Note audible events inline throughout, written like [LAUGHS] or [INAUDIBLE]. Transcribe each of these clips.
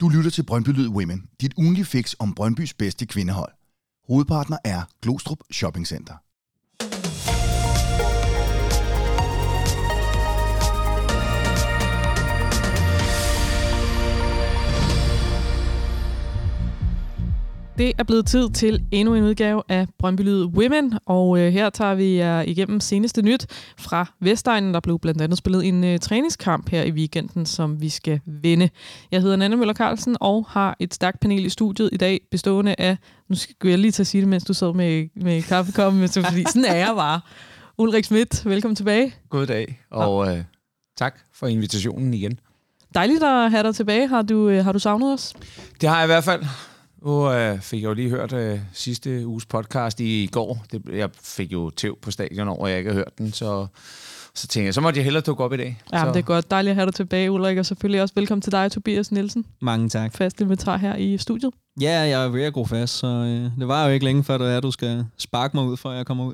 Du lytter til Brøndby Lyd Women, dit ugenlige fix om Brøndbys bedste kvindehold. Hovedpartner er Glostrup Shopping Center. Det er blevet tid til endnu en udgave af Brøndby Lyd Women, og øh, her tager vi jer igennem seneste nyt fra Vestegnen. Der blev blandt andet spillet en øh, træningskamp her i weekenden, som vi skal vinde. Jeg hedder Nanne Møller Carlsen og har et stærkt panel i studiet i dag, bestående af, nu skal jeg lige til at sige det, mens du sad med, med kaffekoppen, men så, fordi [LAUGHS] sådan er jeg bare. Ulrik Schmidt, velkommen tilbage. God dag, og øh, tak for invitationen igen. Dejligt at have dig tilbage. Har du, øh, har du savnet os? Det har jeg i hvert fald. Nu øh, fik jeg jo lige hørt øh, sidste uges podcast i går. Det, jeg fik jo tæv på stadion over, at jeg ikke har hørt den, så, så tænkte jeg, så måtte jeg hellere dukke op i dag. Ja, så. det er godt. Dejligt at have dig tilbage, Ulrik, og selvfølgelig også velkommen til dig, Tobias Nielsen. Mange tak. Fast inventar her i studiet. Ja, jeg er ved at gro fast, så øh, det var jo ikke længe før, det er, du skal sparke mig ud, før jeg kommer ud.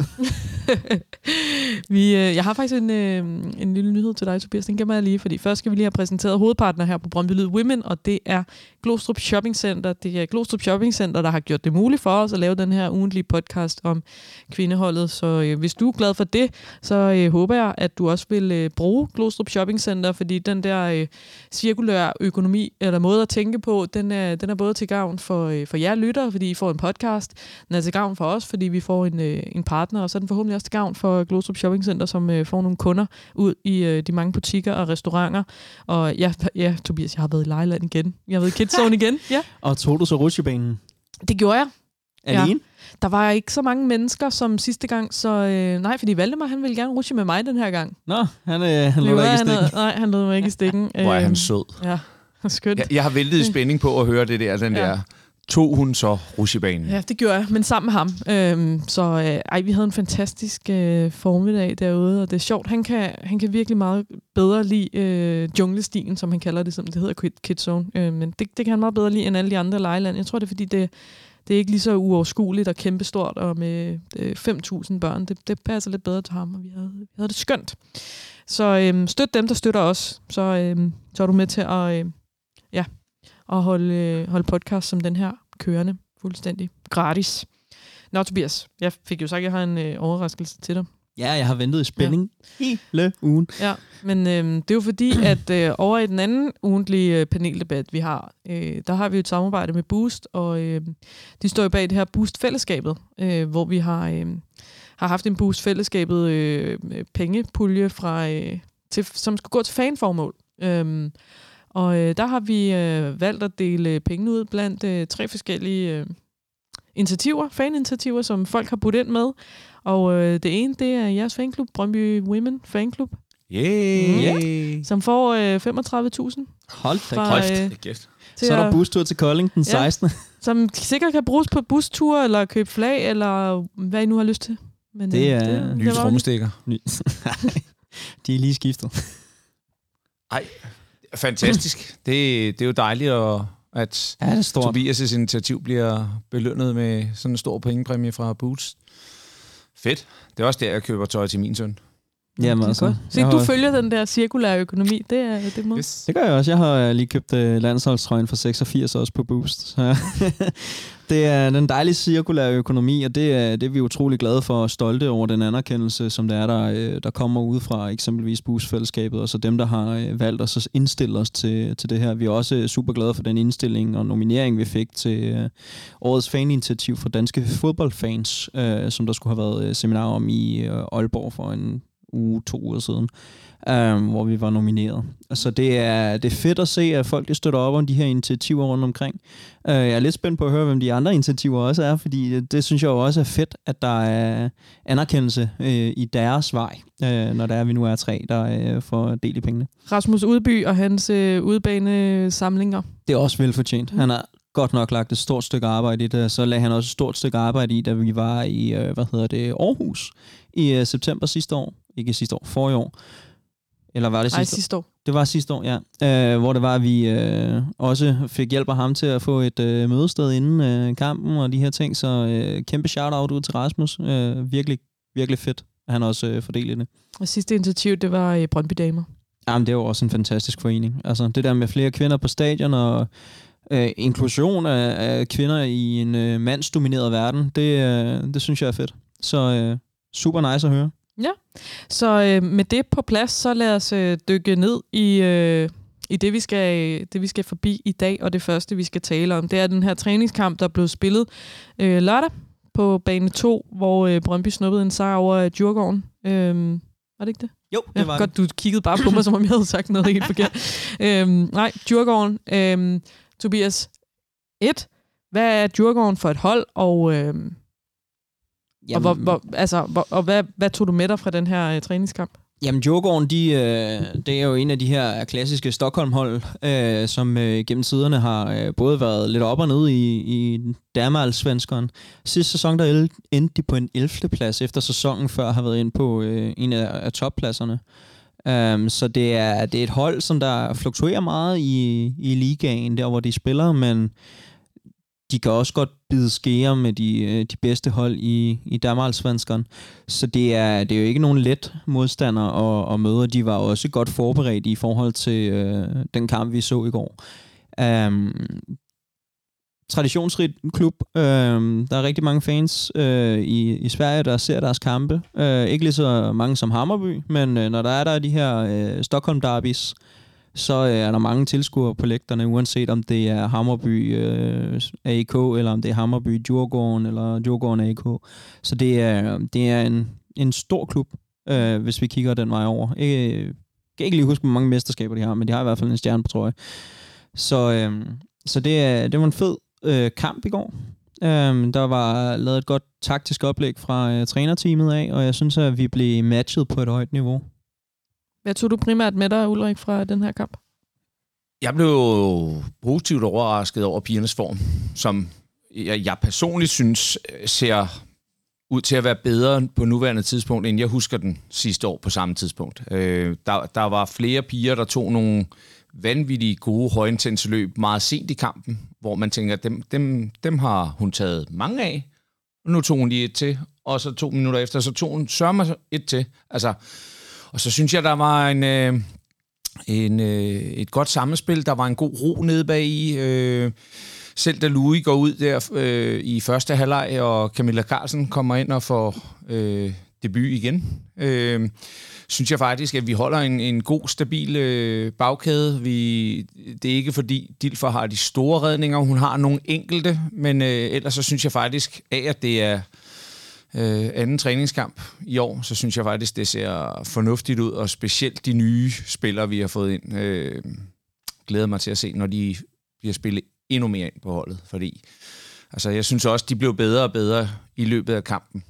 [LAUGHS] vi, øh, jeg har faktisk en, øh, en lille nyhed til dig, Tobias. Den gemmer jeg lige, fordi først skal vi lige have præsenteret hovedpartner her på Brøndby Lyd Women, og det er Glostrup Shopping Center. Det er Glostrup Shopping Center, der har gjort det muligt for os at lave den her ugentlige podcast om kvindeholdet. Så øh, hvis du er glad for det, så øh, håber jeg, at du også vil øh, bruge Glostrup Shopping Center, fordi den der øh, cirkulære økonomi, eller måde at tænke på, den er, den er både til gavn for, øh, for jer lyttere, fordi I får en podcast. Den er til gavn for os, fordi vi får en, øh, en partner, og så er den forhåbentlig også til gavn for Glostrup Shopping Center, som øh, får nogle kunder ud i øh, de mange butikker og restauranter. Og ja, ja, Tobias, jeg har været i Lejland igen. Jeg har været i Kidzone igen. [LAUGHS] Ja. Og tog du så rutsjebanen? Det gjorde jeg. Alene? Ja. Der var ikke så mange mennesker som sidste gang, så øh, nej, fordi Valdemar, han ville gerne rutsche med mig den her gang. Nå, han, øh, han lå ikke i stikken. nej, han lå mig ikke i stikken. Hvor er han sød. Ja, [LAUGHS] skønt. Jeg, jeg har væltet i spænding på at høre det der, den ja. der tog hun så rusjebanen? Ja, det gjorde jeg, men sammen med ham. Øhm, så øh, ej, vi havde en fantastisk øh, formiddag derude, og det er sjovt. Han kan, han kan virkelig meget bedre lide øh, junglestien, som han kalder det, som det hedder Kidzone. Øh, men det, det kan han meget bedre lide end alle de andre lejland. Jeg tror, det er, fordi det, det er ikke lige så uoverskueligt og kæmpestort, og med øh, 5.000 børn. Det, det passer lidt bedre til ham, og vi havde, vi havde det skønt. Så øh, støt dem, der støtter os. Så, øh, så er du med til at, øh, ja, at holde, øh, holde podcast som den her kørende fuldstændig gratis. Nå, Tobias, jeg fik jo sagt, at jeg har en øh, overraskelse til dig. Ja, jeg har ventet i spænding ja. hele ugen. Ja, men øh, det er jo fordi, [CLEARS THROAT] at øh, over i den anden ugentlige øh, paneldebat, vi har, øh, der har vi et samarbejde med Boost, og øh, de står jo bag det her Boost-fællesskabet, øh, hvor vi har, øh, har haft en Boost-fællesskabet øh, pengepulje, fra, øh, til, som skulle gå til fanformål. Øh, og øh, der har vi øh, valgt at dele penge ud blandt øh, tre forskellige øh, initiativer, faninitiativer, som folk har budt ind med. Og øh, det ene, det er jeres fanklub, Brøndby Women Fanklub. Yeah. Mm. yeah. Som får øh, 35.000. Hold da øh, kæft. Så er der bustur til Kolding den 16. Ja, som sikkert kan bruges på bustur, eller købe flag, eller hvad I nu har lyst til. Men, det er det, nye trommestikker. [LAUGHS] De er lige skiftet. Ej, fantastisk. [CLEARS THROAT] det, det er jo dejligt, at, at ja, det Tobias' initiativ bliver belønnet med sådan en stor pengepræmie fra Boots. Fedt. Det er også der, jeg køber tøj til min søn. Jamen altså. Så du følger den der cirkulære økonomi, det er det måde. Yes. Det gør jeg også. Jeg har lige købt uh, landsholdstrøjen for 86 også på Boost. Så [LAUGHS] det er den dejlige cirkulære økonomi, og det er, det er vi utrolig glade for og stolte over den anerkendelse, som der er, der, øh, der kommer ud fra eksempelvis Boost-fællesskabet, og så dem, der har øh, valgt os at indstille os til, til det her. Vi er også super glade for den indstilling og nominering, vi fik til uh, årets faninitiativ for danske fodboldfans, som der skulle have været seminar om i Aalborg for en uge, to uger siden, um, hvor vi var nomineret. Så det er, det er fedt at se, at folk de støtter op om de her initiativer rundt omkring. Uh, jeg er lidt spændt på at høre, hvem de andre initiativer også er, fordi det, det synes jeg jo også er fedt, at der er anerkendelse uh, i deres vej, uh, når der er, vi nu er tre, der uh, får del i pengene. Rasmus Udby og hans uh, udbanesamlinger. Det er også velfortjent. Han har godt nok lagt et stort stykke arbejde i det, så lagde han også et stort stykke arbejde i, da vi var i, hvad hedder det, Aarhus i uh, september sidste år, ikke sidste år, forrige år. Eller var det sidste, Ej, sidste år? Det var sidste år, ja. Øh, hvor det var, at vi øh, også fik hjælp af ham til at få et øh, mødested inden øh, kampen og de her ting. Så øh, kæmpe shout-out ud til Rasmus. Øh, virkelig, virkelig fedt, at han også øh, fordelte det. Og sidste initiativ, det var øh, Brøndby Damer. Jamen, det er jo også en fantastisk forening. Altså, det der med flere kvinder på stadion og øh, inklusion af, af kvinder i en øh, mandsdomineret verden, det, øh, det synes jeg er fedt. Så øh, super nice at høre. Ja, så øh, med det på plads, så lad os øh, dykke ned i, øh, i det, vi skal, det, vi skal forbi i dag. Og det første, vi skal tale om, det er den her træningskamp, der blev spillet øh, lørdag på bane 2, hvor øh, Brøndby snuppede en sejr over øh, Djurgården. Øh, var det ikke det? Jo, det var ja, Godt, du kiggede bare på mig, som om jeg havde sagt noget helt forkert. [LAUGHS] øhm, nej, Djurgården. Øhm, Tobias, et. Hvad er Djurgården for et hold, og, øhm, Jamen, og, hvor, hvor, altså, hvor, og hvad, hvad tog du med dig fra den her øh, træningskamp? Jamen, Djurgården, de, øh, det er jo en af de her klassiske Stockholm-hold, øh, som øh, gennem tiderne har øh, både været lidt op og ned i, i Danmaralsvenskeren. Sidste sæson, der endte de på en 11. plads, efter sæsonen før har været ind på øh, en af, af toppladserne. Um, så det er, det er et hold, som der fluktuerer meget i, i ligaen, der hvor de spiller, men de kan også godt bide skære med de, øh, de bedste hold i, i Danmarksvenskeren. Så det er, det er jo ikke nogen let modstander at, at møde. De var også godt forberedt i forhold til øh, den kamp, vi så i går. Øhm, um, traditionsrigt klub. Øh, der er rigtig mange fans øh, i, i Sverige, der ser deres kampe. Øh, ikke lige så mange som Hammerby, men øh, når der er der de her øh, Stockholm derbys, så øh, er der mange tilskuere på lægterne, uanset om det er Hammerby øh, AK, eller om det er Hammerby Djurgården, eller Djurgården AK. Så det er, det er en, en stor klub, øh, hvis vi kigger den vej over. Ikke, jeg kan ikke lige huske, hvor mange mesterskaber de har, men de har i hvert fald en stjerne på trøje. Så, øh, så det, er, det var en fed øh, kamp i går. Um, der var lavet et godt taktisk oplæg fra øh, trænerteamet af, og jeg synes, at vi blev matchet på et højt niveau. Hvad tog du primært med dig, Ulrik, fra den her kamp? Jeg blev positivt overrasket over pigernes form, som jeg, jeg personligt synes øh, ser ud til at være bedre på nuværende tidspunkt, end jeg husker den sidste år på samme tidspunkt. Øh, der, der var flere piger, der tog nogle vanvittige gode højintense løb meget sent i kampen, hvor man tænker, dem, dem, dem har hun taget mange af. og Nu tog hun lige et til, og så to minutter efter, så tog hun sørme et til. Altså, og så synes jeg, der var en, øh, en, øh, et godt sammenspil. Der var en god ro nede bag i. Øh, selv da Louis går ud der øh, i første halvleg, og Camilla Carlsen kommer ind og får øh, debut igen, øh, synes jeg faktisk, at vi holder en, en god, stabil øh, bagkæde. Vi, det er ikke fordi Dilfer har de store redninger, hun har nogle enkelte, men øh, ellers så synes jeg faktisk af, at det er øh, anden træningskamp i år, så synes jeg faktisk, det ser fornuftigt ud, og specielt de nye spillere, vi har fået ind, øh, glæder mig til at se, når de bliver spillet endnu mere ind på holdet, fordi altså, jeg synes også, de blev bedre og bedre i løbet af kampen.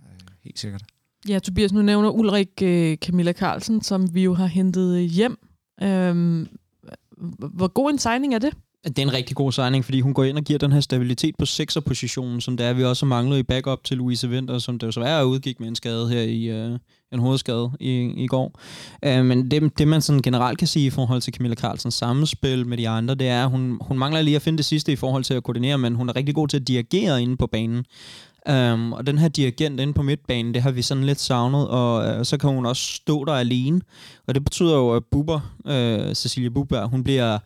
Øh, helt sikkert. Ja, Tobias, nu nævner Ulrik øh, Camilla Carlsen, som vi jo har hentet hjem. Øhm, hvor god en signing er det? Det er en rigtig god signing, fordi hun går ind og giver den her stabilitet på sekserpositionen, som det er, vi også manglet i backup til Louise Winter, som det jo så er udgik med en skade her i øh, en hovedskade i, i går. Uh, men det, det, man sådan generelt kan sige i forhold til Camilla Carlsens samspil med de andre, det er, at hun, hun mangler lige at finde det sidste i forhold til at koordinere, men hun er rigtig god til at dirigere inde på banen. Um, og den her dirigent inde på midtbanen, det har vi sådan lidt savnet, og uh, så kan hun også stå der alene. Og det betyder jo, at Buber, uh, Cecilia Buber, hun bliver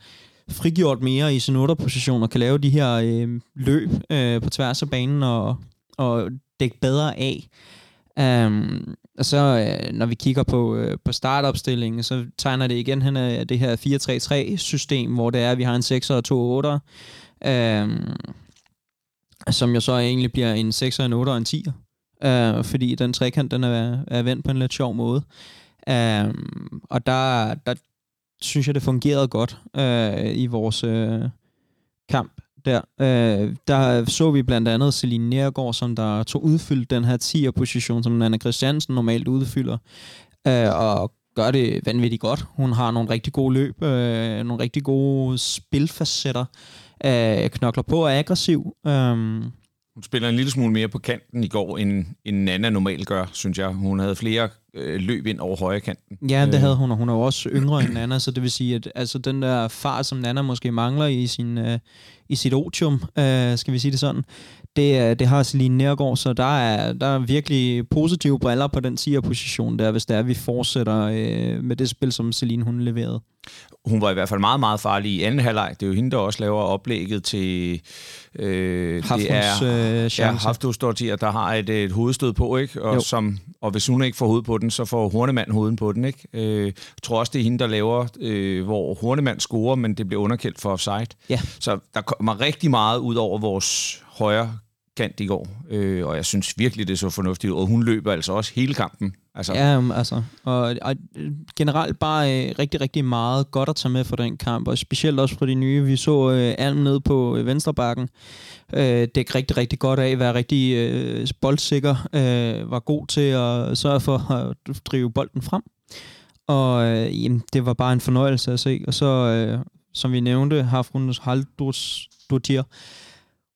frigjort mere i sin 8-position og kan lave de her øh, løb øh, på tværs af banen og, og dække bedre af. Um, og så øh, når vi kigger på, øh, på startopstillingen, så tegner det igen hen af det her 4-3-3-system, hvor det er, at vi har en 6 og to 8 um, øhm, som jo så egentlig bliver en 6 en 8 og en 10 uh, øh, fordi den trekant den er, er vendt på en lidt sjov måde. Um, og der, der synes jeg, det fungerede godt øh, i vores øh, kamp der. Øh, der så vi blandt andet Celine Nergård, som der tog udfyldt den her 10'er-position, som Anna Christiansen normalt udfylder, øh, og gør det vanvittigt godt. Hun har nogle rigtig gode løb, øh, nogle rigtig gode spilfacetter, øh, knokler på og er aggressiv. Øh, hun spiller en lille smule mere på kanten i går, end, end Nana normalt gør, synes jeg. Hun havde flere øh, løb ind over højre kanten. Ja, det øh. havde hun, og hun er jo også yngre end Nana, så det vil sige, at altså, den der far, som Nana måske mangler i, sin, øh, i sit otium, øh, skal vi sige det sådan, det, det har Celine Nærgaard, så der er, der er virkelig positive briller på den 10'er-position der, hvis det er, at vi fortsætter øh, med det spil, som Celine hun leverede. Hun var i hvert fald meget, meget farlig i anden halvleg. Det er jo hende, der også laver oplægget til... Øh, det er øh, ja, Haftus der har et, et hovedstød på, ikke? Og, som, og hvis hun ikke får hoved på den, så får Hornemand hovedet på den. Ikke? Øh, jeg tror også, det er hende, der laver, øh, hvor Hornemand scorer, men det bliver underkendt for offside. Ja. Så der kommer rigtig meget ud over vores højre kant i går, øh, og jeg synes virkelig, det er så fornuftigt, og hun løber altså også hele kampen. Altså. Ja, altså, og, og generelt bare øh, rigtig, rigtig meget godt at tage med for den kamp, og specielt også for de nye. Vi så øh, Alm ned på øh, venstrebakken, øh, dække rigtig, rigtig godt af, være rigtig øh, boldsikker, øh, var god til at sørge for at drive bolden frem. Og øh, jamen, det var bare en fornøjelse at se. Og så, øh, som vi nævnte, har Frunus Haldus Dotir,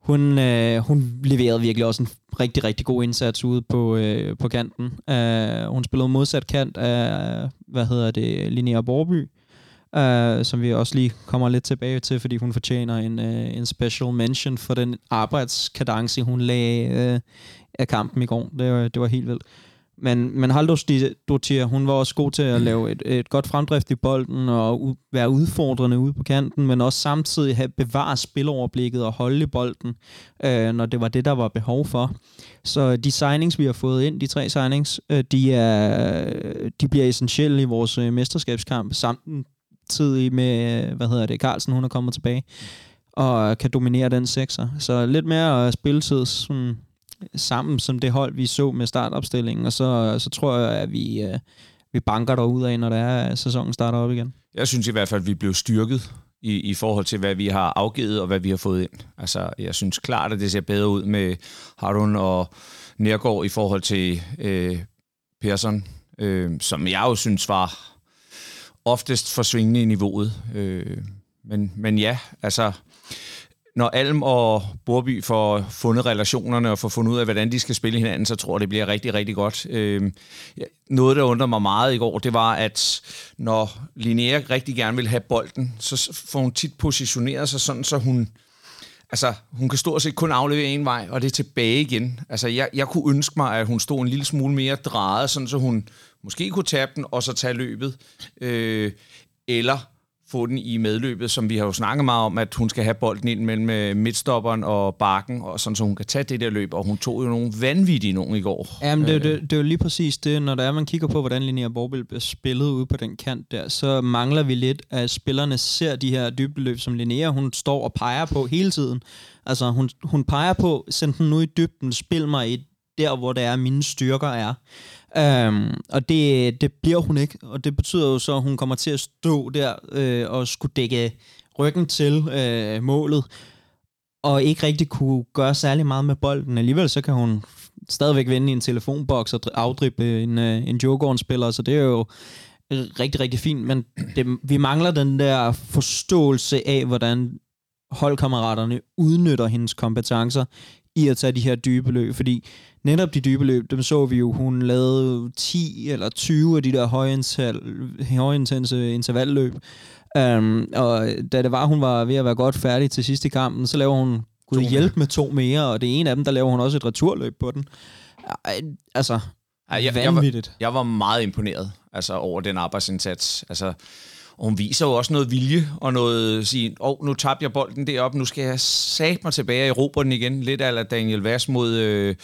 hun, øh, hun leverede virkelig også en rigtig, rigtig god indsats ude på, øh, på kanten. Uh, hun spillede modsat kant af, hvad hedder det, Linnea Borby, uh, som vi også lige kommer lidt tilbage til, fordi hun fortjener en, uh, en special mention for den arbejdskadence, hun lagde uh, af kampen i går. Det var, det var helt vildt. Men, men Haldos Dottir, hun var også god til at lave et, et godt fremdrift i bolden og u- være udfordrende ude på kanten, men også samtidig have bevare spiloverblikket og holde i bolden, øh, når det var det, der var behov for. Så de signings, vi har fået ind, de tre signings, øh, de, er, de bliver essentielle i vores øh, mesterskabskamp, samtidig med, øh, hvad hedder det, Carlsen, hun er kommet tilbage og kan dominere den sekser. Så lidt mere øh, spilletid, sådan sammen som det hold, vi så med startopstillingen, og så, så tror jeg, at vi, øh, vi banker derud af, når det er, sæsonen starter op igen. Jeg synes i hvert fald, at vi blev styrket i, i forhold til, hvad vi har afgivet og hvad vi har fået ind. Altså, jeg synes klart, at det ser bedre ud med Harun og Nergård i forhold til øh, Persson, øh, som jeg jo synes var oftest forsvingende i niveauet. Øh, men, men ja, altså når Alm og Borby får fundet relationerne og får fundet ud af, hvordan de skal spille hinanden, så tror jeg, det bliver rigtig, rigtig godt. Øh, noget, der undrer mig meget i går, det var, at når Linnea rigtig gerne vil have bolden, så får hun tit positioneret sig sådan, så hun, altså, hun kan stort set kun aflevere en vej, og det er tilbage igen. Altså, jeg, jeg kunne ønske mig, at hun stod en lille smule mere drejet, sådan så hun måske kunne tabe den, og så tage løbet. Øh, eller få den i medløbet, som vi har jo snakket meget om, at hun skal have bolden ind mellem øh, midtstopperen og bakken, og sådan, så hun kan tage det der løb, og hun tog jo nogle vanvittige nogen i går. Jamen, det, det, det er jo lige præcis det, når der er, man kigger på, hvordan Linnea Borbil bliver spillet ude på den kant der, så mangler vi lidt, at spillerne ser de her dybdeløb, som Linnea, hun står og peger på hele tiden. Altså, hun, hun peger på, send den nu i dybden, spil mig i der, hvor det er, mine styrker er. Um, og det, det bliver hun ikke, og det betyder jo så, at hun kommer til at stå der øh, og skulle dække ryggen til øh, målet, og ikke rigtig kunne gøre særlig meget med bolden. Alligevel så kan hun stadigvæk vende i en telefonboks og afdrippe en, øh, en Djurgården-spiller, så det er jo rigtig, rigtig fint, men det, vi mangler den der forståelse af, hvordan holdkammeraterne udnytter hendes kompetencer i at tage de her dybe løb, fordi netop de dybe løb, dem så vi jo, hun lavede 10 eller 20 af de der højintense intervalløb. Um, og da det var, hun var ved at være godt færdig til sidste kampen, så laver hun Gud hjælp med to mere, og det er en af dem, der laver hun også et returløb på den. Altså, Ej, jeg, vanvittigt. Jeg var, jeg var meget imponeret altså, over den arbejdsindsats. Altså, og hun viser jo også noget vilje og noget sige, åh, oh, nu tabte jeg bolden derop, nu skal jeg sat mig tilbage i den igen. Lidt af Daniel Vass mod øh,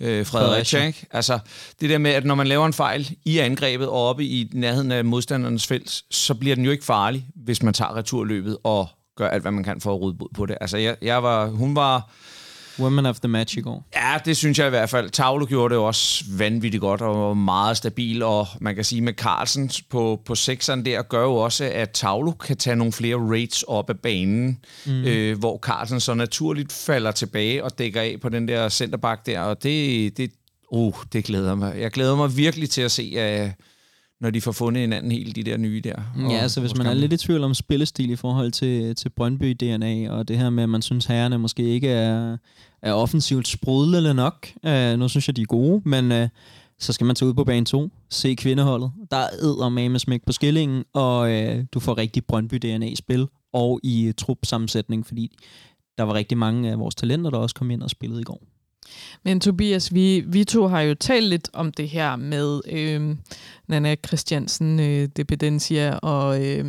øh, Fredericia. Ikke? Altså, det der med, at når man laver en fejl i angrebet og oppe i nærheden af modstandernes felt, så bliver den jo ikke farlig, hvis man tager returløbet og gør alt, hvad man kan for at rydde på det. Altså, jeg, jeg var, hun var Women of the match i går. Ja, det synes jeg i hvert fald. Tavlo gjorde det også vanvittigt godt og var meget stabil, og man kan sige med Carlsen på, på sekseren der, gør jo også, at Tavlo kan tage nogle flere rates op af banen, mm. øh, hvor Carlsen så naturligt falder tilbage og dækker af på den der centerback der, og det, det, uh, det glæder mig. Jeg glæder mig virkelig til at se, at når de får fundet hinanden helt, de der nye der. Ja, altså hvis man er lidt i tvivl om spillestil i forhold til, til Brøndby-DNA, og det her med, at man synes, herrerne måske ikke er, er offensivt sprudlende nok. Uh, nu synes jeg, de er gode, men uh, så skal man tage ud på bane 2, se kvindeholdet. Der er med smæk på skillingen, og øh, du får rigtig Brøndby-DNA i spil, og i uh, trup-sammensætning, fordi der var rigtig mange af vores talenter, der også kom ind og spillede i går. Men Tobias, vi, vi to har jo talt lidt om det her med øh, Nana Christiansen, øh, Dependencia, og øh,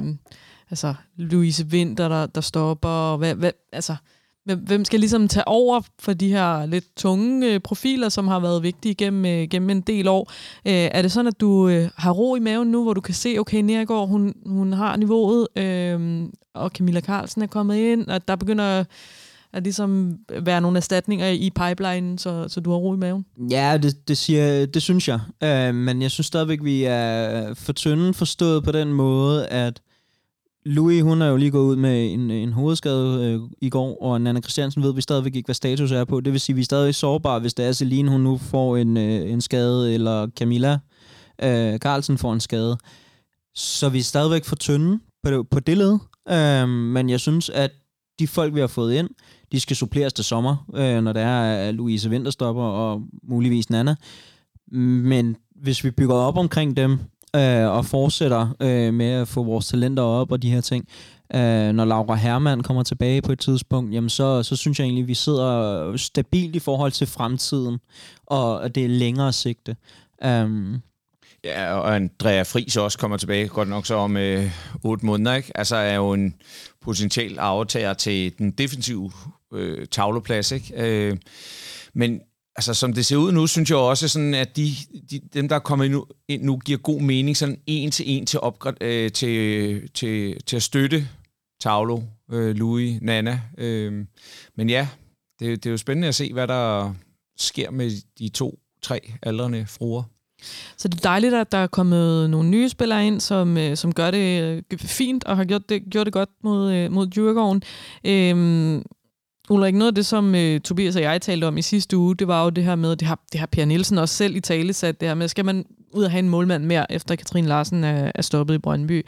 altså Louise Winter, der, der stopper. Og hvad, hvad, altså, hvem skal ligesom tage over for de her lidt tunge øh, profiler, som har været vigtige gennem, øh, gennem en del år? Øh, er det sådan, at du øh, har ro i maven nu, hvor du kan se, okay, Nergård, hun, hun har niveauet, øh, og Camilla Carlsen er kommet ind, og der begynder at ligesom være nogle erstatninger i pipeline, så, så du har ro i maven? Ja, det, det, siger, det synes jeg. Øh, men jeg synes stadigvæk, vi er for tynde forstået på den måde, at Louis, hun er jo lige gået ud med en, en hovedskade øh, i går, og Nana Christiansen ved vi stadigvæk ikke, hvad status er på. Det vil sige, at vi er stadig sårbare, hvis det er Celine, hun nu får en, øh, en skade, eller Camilla øh, Carlsen får en skade. Så vi er stadigvæk for tynde på, på det led. Øh, men jeg synes, at de folk, vi har fået ind, de skal suppleres til sommer, øh, når der er øh, Louise Vinterstopper og muligvis Nana. Men hvis vi bygger op omkring dem, øh, og fortsætter øh, med at få vores talenter op og de her ting. Øh, når Laura Hermann kommer tilbage på et tidspunkt, jamen så, så synes jeg egentlig, at vi sidder øh, stabilt i forhold til fremtiden, og det er længere sigte. Um, Ja, og Andrea Friis også kommer tilbage, godt nok så om øh, otte måneder, ikke? Altså er jo en potentiel aftager til den defensive øh, tavleplads, ikke? Øh, men altså, som det ser ud nu, synes jeg også, sådan, at de, de, dem, der er kommet nu, ind nu, giver god mening sådan en til en til, opgrad, øh, til, til, til at støtte Tavlo, øh, Louis, Nana. Øh, men ja, det, det er jo spændende at se, hvad der sker med de to, tre aldrende fruer. Så det er dejligt, at der er kommet nogle nye spillere ind, som, øh, som gør det øh, fint og har gjort det, gjort det godt mod, øh, mod Djurgården. Øhm, Ulrik, noget af det, som øh, Tobias og jeg talte om i sidste uge, det var jo det her med, det har, det har Per Nielsen også selv i tale sat, det her med, skal man ud og have en målmand mere, efter Katrine Larsen er, er stoppet i Brøndby.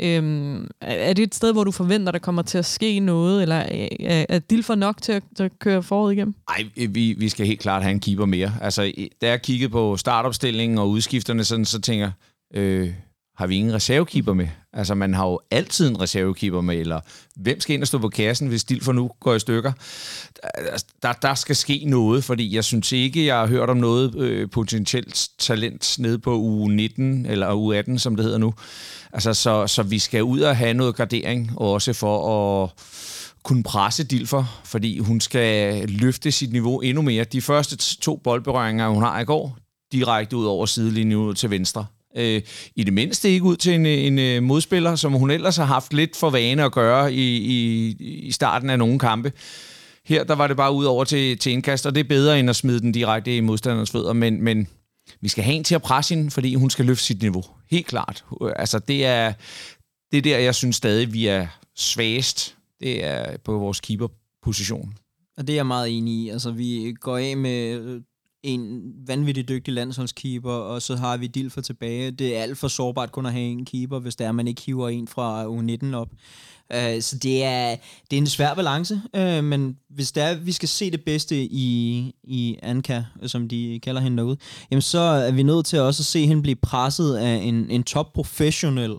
Øhm, er det et sted, hvor du forventer, der kommer til at ske noget, eller er, er Dilfer nok til at, til at køre forud igennem? Nej, vi, vi skal helt klart have en keeper mere. Altså, da jeg kiggede på startopstillingen og udskifterne, sådan, så tænker øh, har vi ingen reservekeeper med? Altså, man har jo altid en reservekeeper med, eller hvem skal ind og stå på kassen, hvis Dilfer nu går i stykker? Der, der skal ske noget, fordi jeg synes ikke, jeg har hørt om noget øh, potentielt talent nede på uge 19, eller uge 18, som det hedder nu. Altså, så, så vi skal ud og have noget gradering, også for at kunne presse Dilfer, fordi hun skal løfte sit niveau endnu mere. De første to boldberøringer, hun har i går, direkte ud over sidelinjen ud til venstre Øh, I det mindste ikke ud til en, øh, en øh, modspiller, som hun ellers har haft lidt for vane at gøre i, i, i starten af nogle kampe. Her der var det bare ud over til, til indkast, og det er bedre end at smide den direkte i modstanderens fødder, men, men vi skal have en til at presse hende, fordi hun skal løfte sit niveau. Helt klart. Altså, det er, det er der, jeg synes stadig, vi er svagest. Det er på vores keeper-position. Og det er jeg meget enig i. Altså, vi går af med øh, en vanvittig dygtig landsholdskeeper, og så har vi Dilfer tilbage. Det er alt for sårbart kun at have en keeper, hvis der man ikke hiver en fra U19 op. Uh, så det er, det er en svær balance, uh, men hvis der vi skal se det bedste i, i Anka, som de kalder hende derude, jamen så er vi nødt til også at se hende blive presset af en, en top professional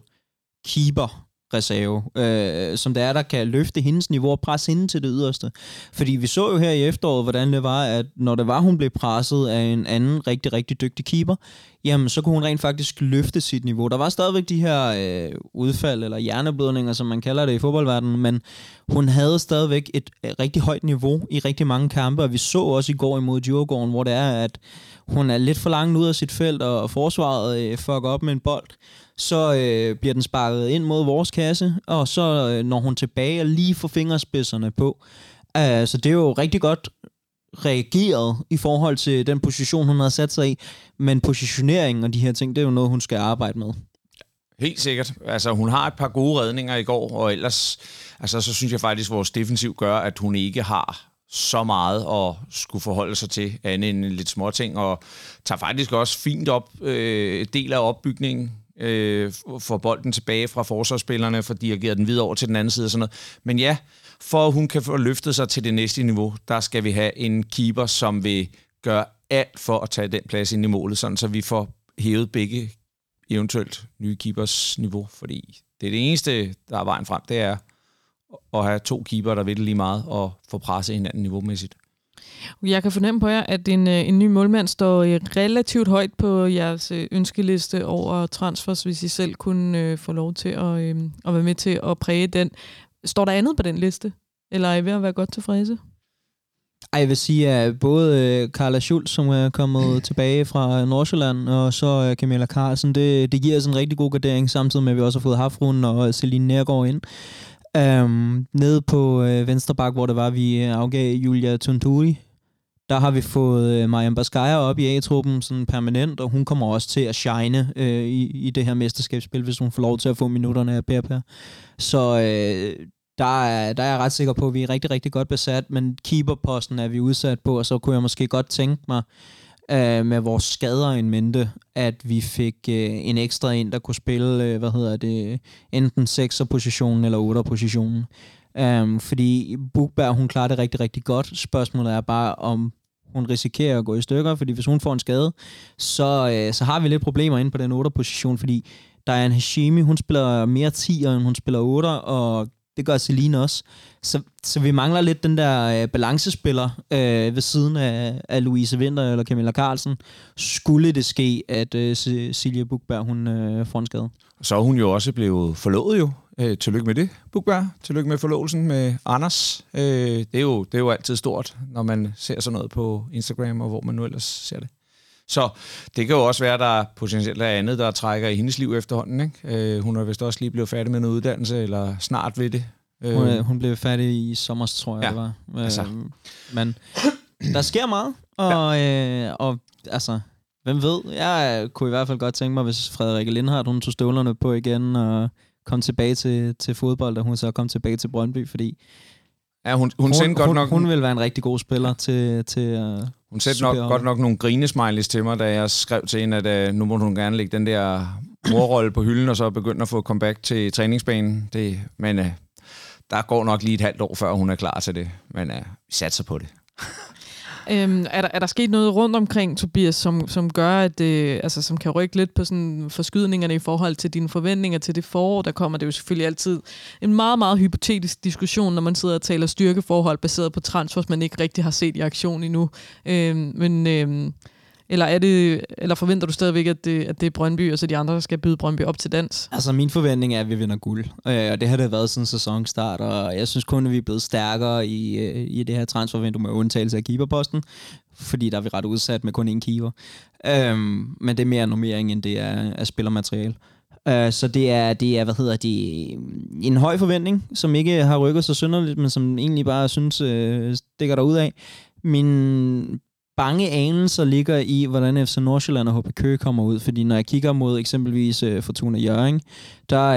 keeper, reserve, øh, som det er, der kan løfte hendes niveau og presse hende til det yderste. Fordi vi så jo her i efteråret, hvordan det var, at når det var, hun blev presset af en anden rigtig, rigtig dygtig keeper, jamen så kunne hun rent faktisk løfte sit niveau. Der var stadigvæk de her øh, udfald, eller hjerneblødninger, som man kalder det i fodboldverdenen, men hun havde stadigvæk et øh, rigtig højt niveau i rigtig mange kampe, og vi så også i går imod Djurgården, hvor det er, at hun er lidt for langt ud af sit felt, og forsvaret øh, fucker op med en bold så øh, bliver den sparket ind mod vores kasse, og så øh, når hun tilbage og lige får fingerspidserne på. Uh, så det er jo rigtig godt reageret i forhold til den position, hun har sat sig i, men positioneringen og de her ting, det er jo noget, hun skal arbejde med. Helt sikkert. Altså, hun har et par gode redninger i går, og ellers altså, så synes jeg faktisk, at vores defensiv gør, at hun ikke har så meget at skulle forholde sig til, andet end lidt småting, og tager faktisk også fint op øh, del af opbygningen øh, får bolden tilbage fra forsvarsspillerne, for dirigeret den videre over til den anden side og sådan noget. Men ja, for at hun kan få løftet sig til det næste niveau, der skal vi have en keeper, som vil gøre alt for at tage den plads ind i målet, sådan så vi får hævet begge eventuelt nye keepers niveau, fordi det er det eneste, der er vejen frem, det er at have to keeper, der vil lige meget, og få presset hinanden niveaumæssigt. Jeg kan fornemme på jer, at en, øh, en ny målmand står øh, relativt højt på jeres øh, ønskeliste over transfers, hvis I selv kunne øh, få lov til at, øh, at være med til at præge den. Står der andet på den liste? Eller er I ved at være godt tilfredse? Ej, jeg vil sige, at både Carla Schultz, som er kommet [CLEARS THROAT] tilbage fra Nordsjælland, og så Camilla Carlsen, det, det giver os en rigtig god gradering, samtidig med, at vi også har fået Hafrun og Celine Nærgaard ind. Um, nede på øh, venstre bak, hvor det var, vi øh, afgav Julia Tunturi, der har vi fået øh, Mariam Baskaya op i A-truppen sådan permanent, og hun kommer også til at shine øh, i, i det her mesterskabsspil, hvis hun får lov til at få minutterne af Per Per. Så øh, der er, der er jeg ret sikker på, at vi er rigtig, rigtig godt besat, men keeperposten er vi udsat på, og så kunne jeg måske godt tænke mig, øh, med vores skader en mente, at vi fik øh, en ekstra ind, der kunne spille, øh, hvad hedder det, enten 6'er positionen eller 8'er positionen. Um, øhm, fordi Bugberg, hun klarer det rigtig, rigtig godt. Spørgsmålet er bare, om hun risikerer at gå i stykker, fordi hvis hun får en skade, så, øh, så har vi lidt problemer inde på den 8'er position, fordi Diane Hashimi, hun spiller mere 10'er, end hun spiller 8'er, og det gør Celine også. Så, så vi mangler lidt den der øh, balancespiller øh, ved siden af, af Louise Winter eller Camilla Carlsen. Skulle det ske, at øh, Silje Bukberg hun, øh, får en skade. Så er hun jo også blevet forlovet jo. Øh, tillykke med det, Bukberg. Tillykke med forlovelsen med Anders. Øh, det, er jo, det er jo altid stort, når man ser sådan noget på Instagram, og hvor man nu ellers ser det. Så det kan jo også være, at der potentielt er andet, der trækker i hendes liv efterhånden. Ikke? Øh, hun er vist også lige blevet færdig med en uddannelse, eller snart ved det. Øh. Hun, hun blev færdig i sommer, tror jeg, ja. det var. Øh, altså. Men der sker meget, og, ja. øh, og altså, hvem ved? Jeg kunne i hvert fald godt tænke mig, hvis Frederikke Lindhardt, hun tog støvlerne på igen, og kom tilbage til, til fodbold, og hun så kom tilbage til Brøndby, fordi Ja, hun, hun, hun, godt hun, nok... Hun vil være en rigtig god spiller til... til uh, hun sendte nok, godt nok nogle grinesmileys til mig, da jeg skrev til hende, at uh, nu må hun gerne lægge den der morrolle på hylden, og så begynde at få comeback til træningsbanen. Det, men uh, der går nok lige et halvt år, før hun er klar til det. Men uh, vi satser på det. Øhm, er, der, er der sket noget rundt omkring, Tobias, som, som gør, at det, altså, som kan rykke lidt på sådan forskydningerne i forhold til dine forventninger til det forår? Der kommer det er jo selvfølgelig altid en meget, meget hypotetisk diskussion, når man sidder og taler styrkeforhold baseret på transfers, man ikke rigtig har set i aktion endnu. Øhm, men øhm, eller, er det, eller forventer du stadigvæk, at det, at det er Brøndby, og så de andre der skal byde Brøndby op til dans? Altså, min forventning er, at vi vinder guld. Øh, og det har det været siden sæsonstart, og jeg synes kun, at vi er blevet stærkere i, øh, i det her transfervindue med undtagelse af keeperposten, fordi der er vi ret udsat med kun én keeper. Øh, men det er mere normering, end det er, er spillermateriale. Øh, så det er, det er, hvad hedder det, en høj forventning, som ikke har rykket sig synderligt, men som egentlig bare synes, øh, stikker der ud af. Min bange anelser ligger i, hvordan FC Nordsjælland og HB Køge kommer ud. Fordi når jeg kigger mod eksempelvis uh, Fortuna Jørgen, der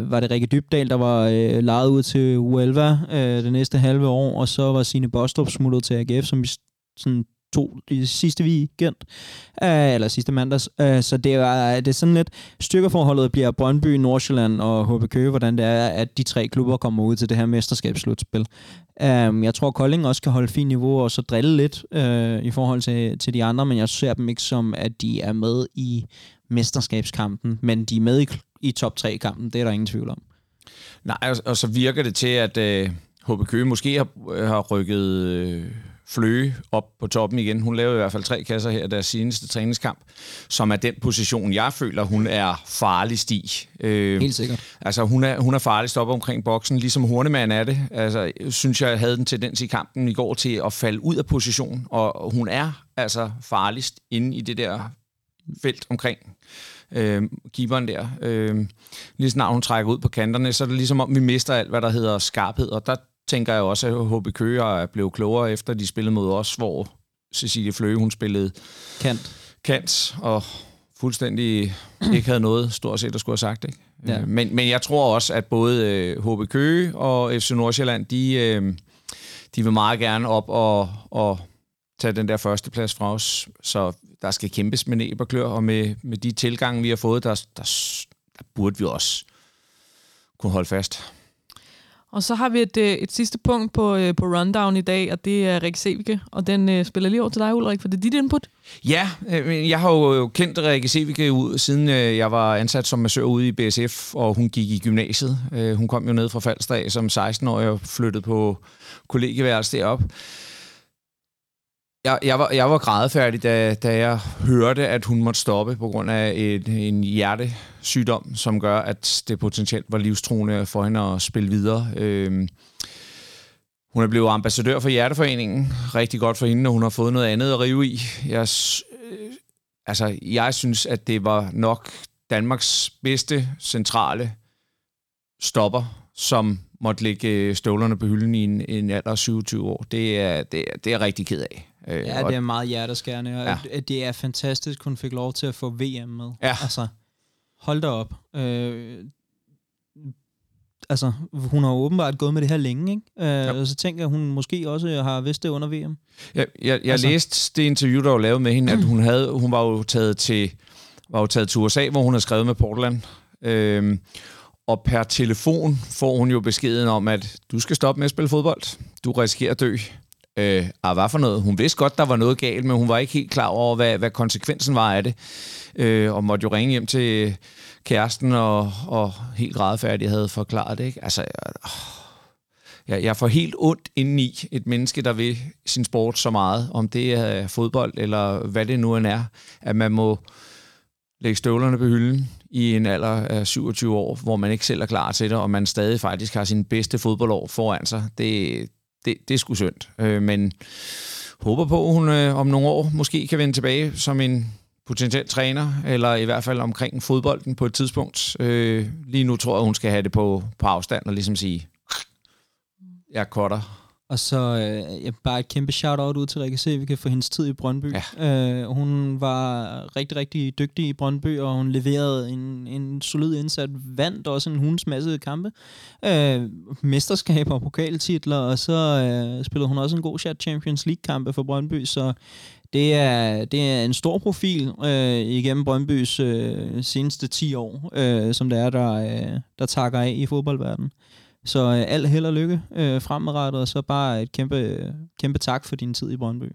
uh, var det Rikke Dybdal, der var uh, lejet ud til Uelva uh, det næste halve år, og så var Sine Bostrup smuttet til AGF, som vi sådan to i sidste weekend, øh, eller sidste mandags. Øh, så det er, det er sådan lidt, styrkeforholdet bliver Brøndby, Nordsjælland og HB Køge, hvordan det er, at de tre klubber kommer ud til det her mesterskabsslutspil. Øh, jeg tror, Kolding også kan holde fint niveau og så drille lidt øh, i forhold til, til de andre, men jeg ser dem ikke som, at de er med i mesterskabskampen, men de er med i, i top 3-kampen, det er der ingen tvivl om. Nej, og, og så virker det til, at øh, HB Køge måske har, øh, har rykket... Øh fløge op på toppen igen. Hun lavede i hvert fald tre kasser her deres seneste træningskamp, som er den position, jeg føler, hun er farlig sti. Øh, Helt sikkert. Altså, hun er, hun er farlig op omkring boksen, ligesom Hornemann er det. Altså, synes jeg havde den tendens i kampen i går til at falde ud af position, og hun er altså farligst inde i det der felt omkring øh, keeperen der. Øh, lige snart hun trækker ud på kanterne, så er det ligesom om, vi mister alt, hvad der hedder skarphed, og der tænker jeg også, at HB Køge er blevet klogere efter, de spillede mod os, hvor Cecilie Fløge, hun spillede kant, kant og fuldstændig ikke havde noget stort set at skulle have sagt. Ikke? Ja. Øh, men, men jeg tror også, at både HB øh, Køge og FC Nordsjælland, de, øh, de vil meget gerne op og, og tage den der første plads fra os. Så der skal kæmpes med næb og klør, og med, med de tilgange, vi har fået, der, der, der burde vi også kunne holde fast. Og så har vi et, øh, et sidste punkt på, øh, på rundown i dag, og det er Rikke Sevike. Og den øh, spiller lige over til dig, Ulrik, for det er dit input. Ja, øh, jeg har jo øh, kendt Rikke Sevike ud, siden øh, jeg var ansat som massør ude i BSF, og hun gik i gymnasiet. Øh, hun kom jo ned fra Falstad som 16-årig og flyttede på kollegieværelse deroppe jeg, jeg, var, jeg var grædefærdig, da, da jeg hørte, at hun måtte stoppe på grund af et, en hjertesygdom, som gør, at det potentielt var livstruende for hende at spille videre. Øhm, hun er blevet ambassadør for Hjerteforeningen. Rigtig godt for hende, og hun har fået noget andet at rive i. Jeg, øh, altså, jeg synes, at det var nok Danmarks bedste centrale stopper, som måtte lægge øh, støvlerne på hylden i en, en alder af 27 år. Det er, det, er, det er jeg rigtig ked af. Øh, ja, det er meget hjerteskærende, og ja. det er fantastisk, hun fik lov til at få VM med. Ja. Altså, hold da op. Øh, altså, hun har åbenbart gået med det her længe, ikke? Øh, ja. Så tænker jeg, hun måske også har vidst det under VM. Jeg, jeg, jeg altså. læste det interview, der var lavet med hende, at hun, havde, hun var jo taget til var jo taget til USA, hvor hun har skrevet med Portland. Øhm, og per telefon får hun jo beskeden om, at du skal stoppe med at spille fodbold. Du risikerer at dø. Øh, og hvad for noget? Hun vidste godt, der var noget galt, men hun var ikke helt klar over, hvad, hvad konsekvensen var af det. Øh, og måtte jo ringe hjem til kæresten og, og helt grædefærdig havde forklaret det. Ikke? Altså, jeg, jeg får helt ondt indeni et menneske, der vil sin sport så meget, om det er fodbold eller hvad det nu end er, at man må lægge støvlerne på hylden i en alder af 27 år, hvor man ikke selv er klar til det, og man stadig faktisk har sin bedste fodboldår foran sig. Det, det, det er sgu synd. Øh, men håber på, at hun øh, om nogle år måske kan vende tilbage som en potentiel træner, eller i hvert fald omkring fodbolden på et tidspunkt. Øh, lige nu tror jeg, hun skal have det på, på afstand og ligesom sige, jeg cutter. Og så øh, bare et kæmpe shout-out ud til Rikke Sevike for hendes tid i Brøndby. Ja. Øh, hun var rigtig, rigtig dygtig i Brøndby, og hun leverede en, en solid indsat, vandt også en hunds masse kampe. Øh, mesterskaber og pokaltitler, og så øh, spillede hun også en god chat Champions League-kampe for Brøndby, så det er, det er en stor profil øh, igennem Brøndbys øh, seneste 10 år, øh, som det er, der, øh, der takker af i fodboldverdenen. Så øh, alt held og lykke øh, fremadrettet, og så bare et kæmpe, kæmpe tak for din tid i Brøndby.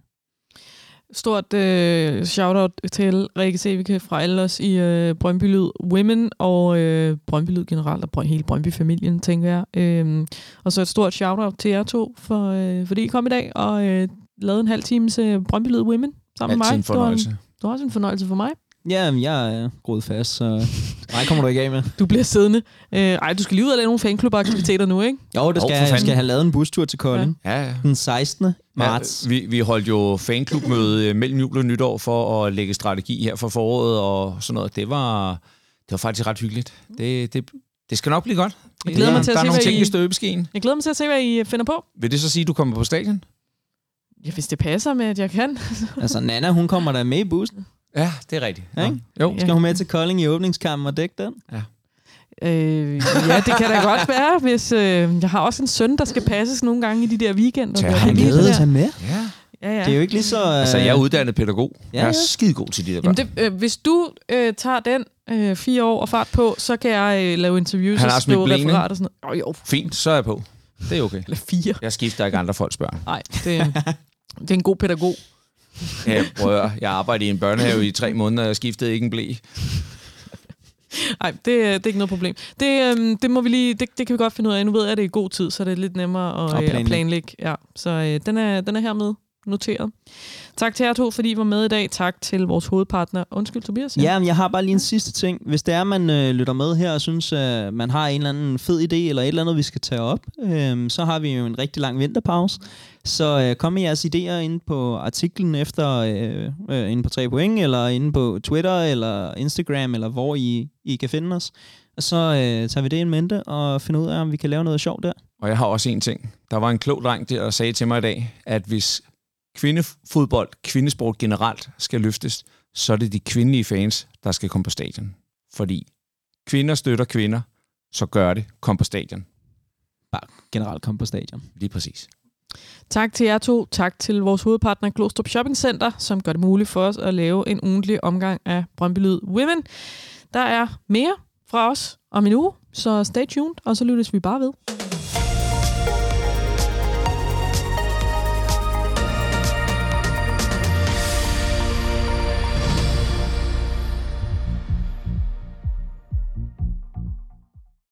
Stort øh, shout-out til Rikke Sevike fra alle os i øh, Brøndby Lyd Women og øh, Brøndby Lyd generelt, og hele Brøndby-familien, tænker jeg. Øh, og så et stort shout-out til jer to, for, øh, fordi I kom i dag og øh, lavede en halv times øh, Brøndby Lyd Women sammen med mig. en fornøjelse. Det var, det var også en fornøjelse for mig. Ja, jeg er groet fast, så nej, kommer du ikke af med. Du bliver siddende. Øh, ej, du skal lige ud og lave nogle fanklubaktiviteter nu, ikke? Jo, det skal oh, jeg. Skal have lavet en bustur til Kolding. Ja. Ja, Den 16. marts. Ja, vi, vi holdt jo fanklubmøde øh, mellem jul og nytår for at lægge strategi her for foråret og sådan noget. Det var, det var faktisk ret hyggeligt. Det, det, det skal nok blive godt. Jeg glæder mig til der at er se, nogle hvad ting I- i støbeskeen. Jeg glæder mig til at se, hvad I finder på. Vil det så sige, at du kommer på stadion? Ja, hvis det passer med, at jeg kan. Altså, Nana, hun kommer der med i bussen. Ja, det er rigtigt. Ja, ikke? Jo. Skal hun med til Kolding i åbningskampen og dække den? Øh, ja, det kan da godt være, hvis... Øh, jeg har også en søn, der skal passes nogle gange i de der weekender. Tag der. ham Det er med. der. med. Ja. Ja, ja. Det er jo ikke lige så... Altså, jeg er uddannet pædagog. Ja, jeg er ja. skide god til de der Jamen børn. det, øh, hvis du øh, tager den øh, fire år og fart på, så kan jeg øh, lave interviews Han og skrive blen, ikke? referat og sådan noget. Oh, jo, Fint, så er jeg på. Det er okay. eller fire. Jeg skifter ikke andre folks børn. Nej, det, det er en god pædagog. Ja, prøv. Jeg arbejdede i en børnehave i tre måneder, og jeg skiftede ikke en blæ. Nej, det, øh, det er ikke noget problem. Det, øhm, det, må vi lige, det, det kan vi godt finde ud af. Nu ved jeg, at det er i god tid, så det er lidt nemmere at, At øh, planlægge. at planlægge. Ja, så øh, den, er, den er hermed noteret. Tak til jer to, fordi I var med i dag. Tak til vores hovedpartner. Undskyld, Tobias. Ja, men jeg har bare lige en sidste ting. Hvis det er, man øh, lytter med her og synes, at man har en eller anden fed idé, eller et eller andet, vi skal tage op, øh, så har vi jo en rigtig lang vinterpause. Så øh, kom med jeres idéer ind på artiklen efter, øh, øh, inde på 3 point, eller inde på Twitter, eller Instagram, eller hvor I, I kan finde os. Og så øh, tager vi det i mente og finder ud af, om vi kan lave noget sjovt der. Og jeg har også en ting. Der var en klog dreng der, der sagde til mig i dag, at hvis kvindefodbold, kvindesport generelt skal løftes, så er det de kvindelige fans, der skal komme på stadion. Fordi kvinder støtter kvinder, så gør det. Kom på stadion. Bare generelt komme på stadion. Lige præcis. Tak til jer to. Tak til vores hovedpartner Glostrup Shopping Center, som gør det muligt for os at lave en ugentlig omgang af Brøndby Lyd Women. Der er mere fra os om en uge, så stay tuned, og så lyttes vi bare ved.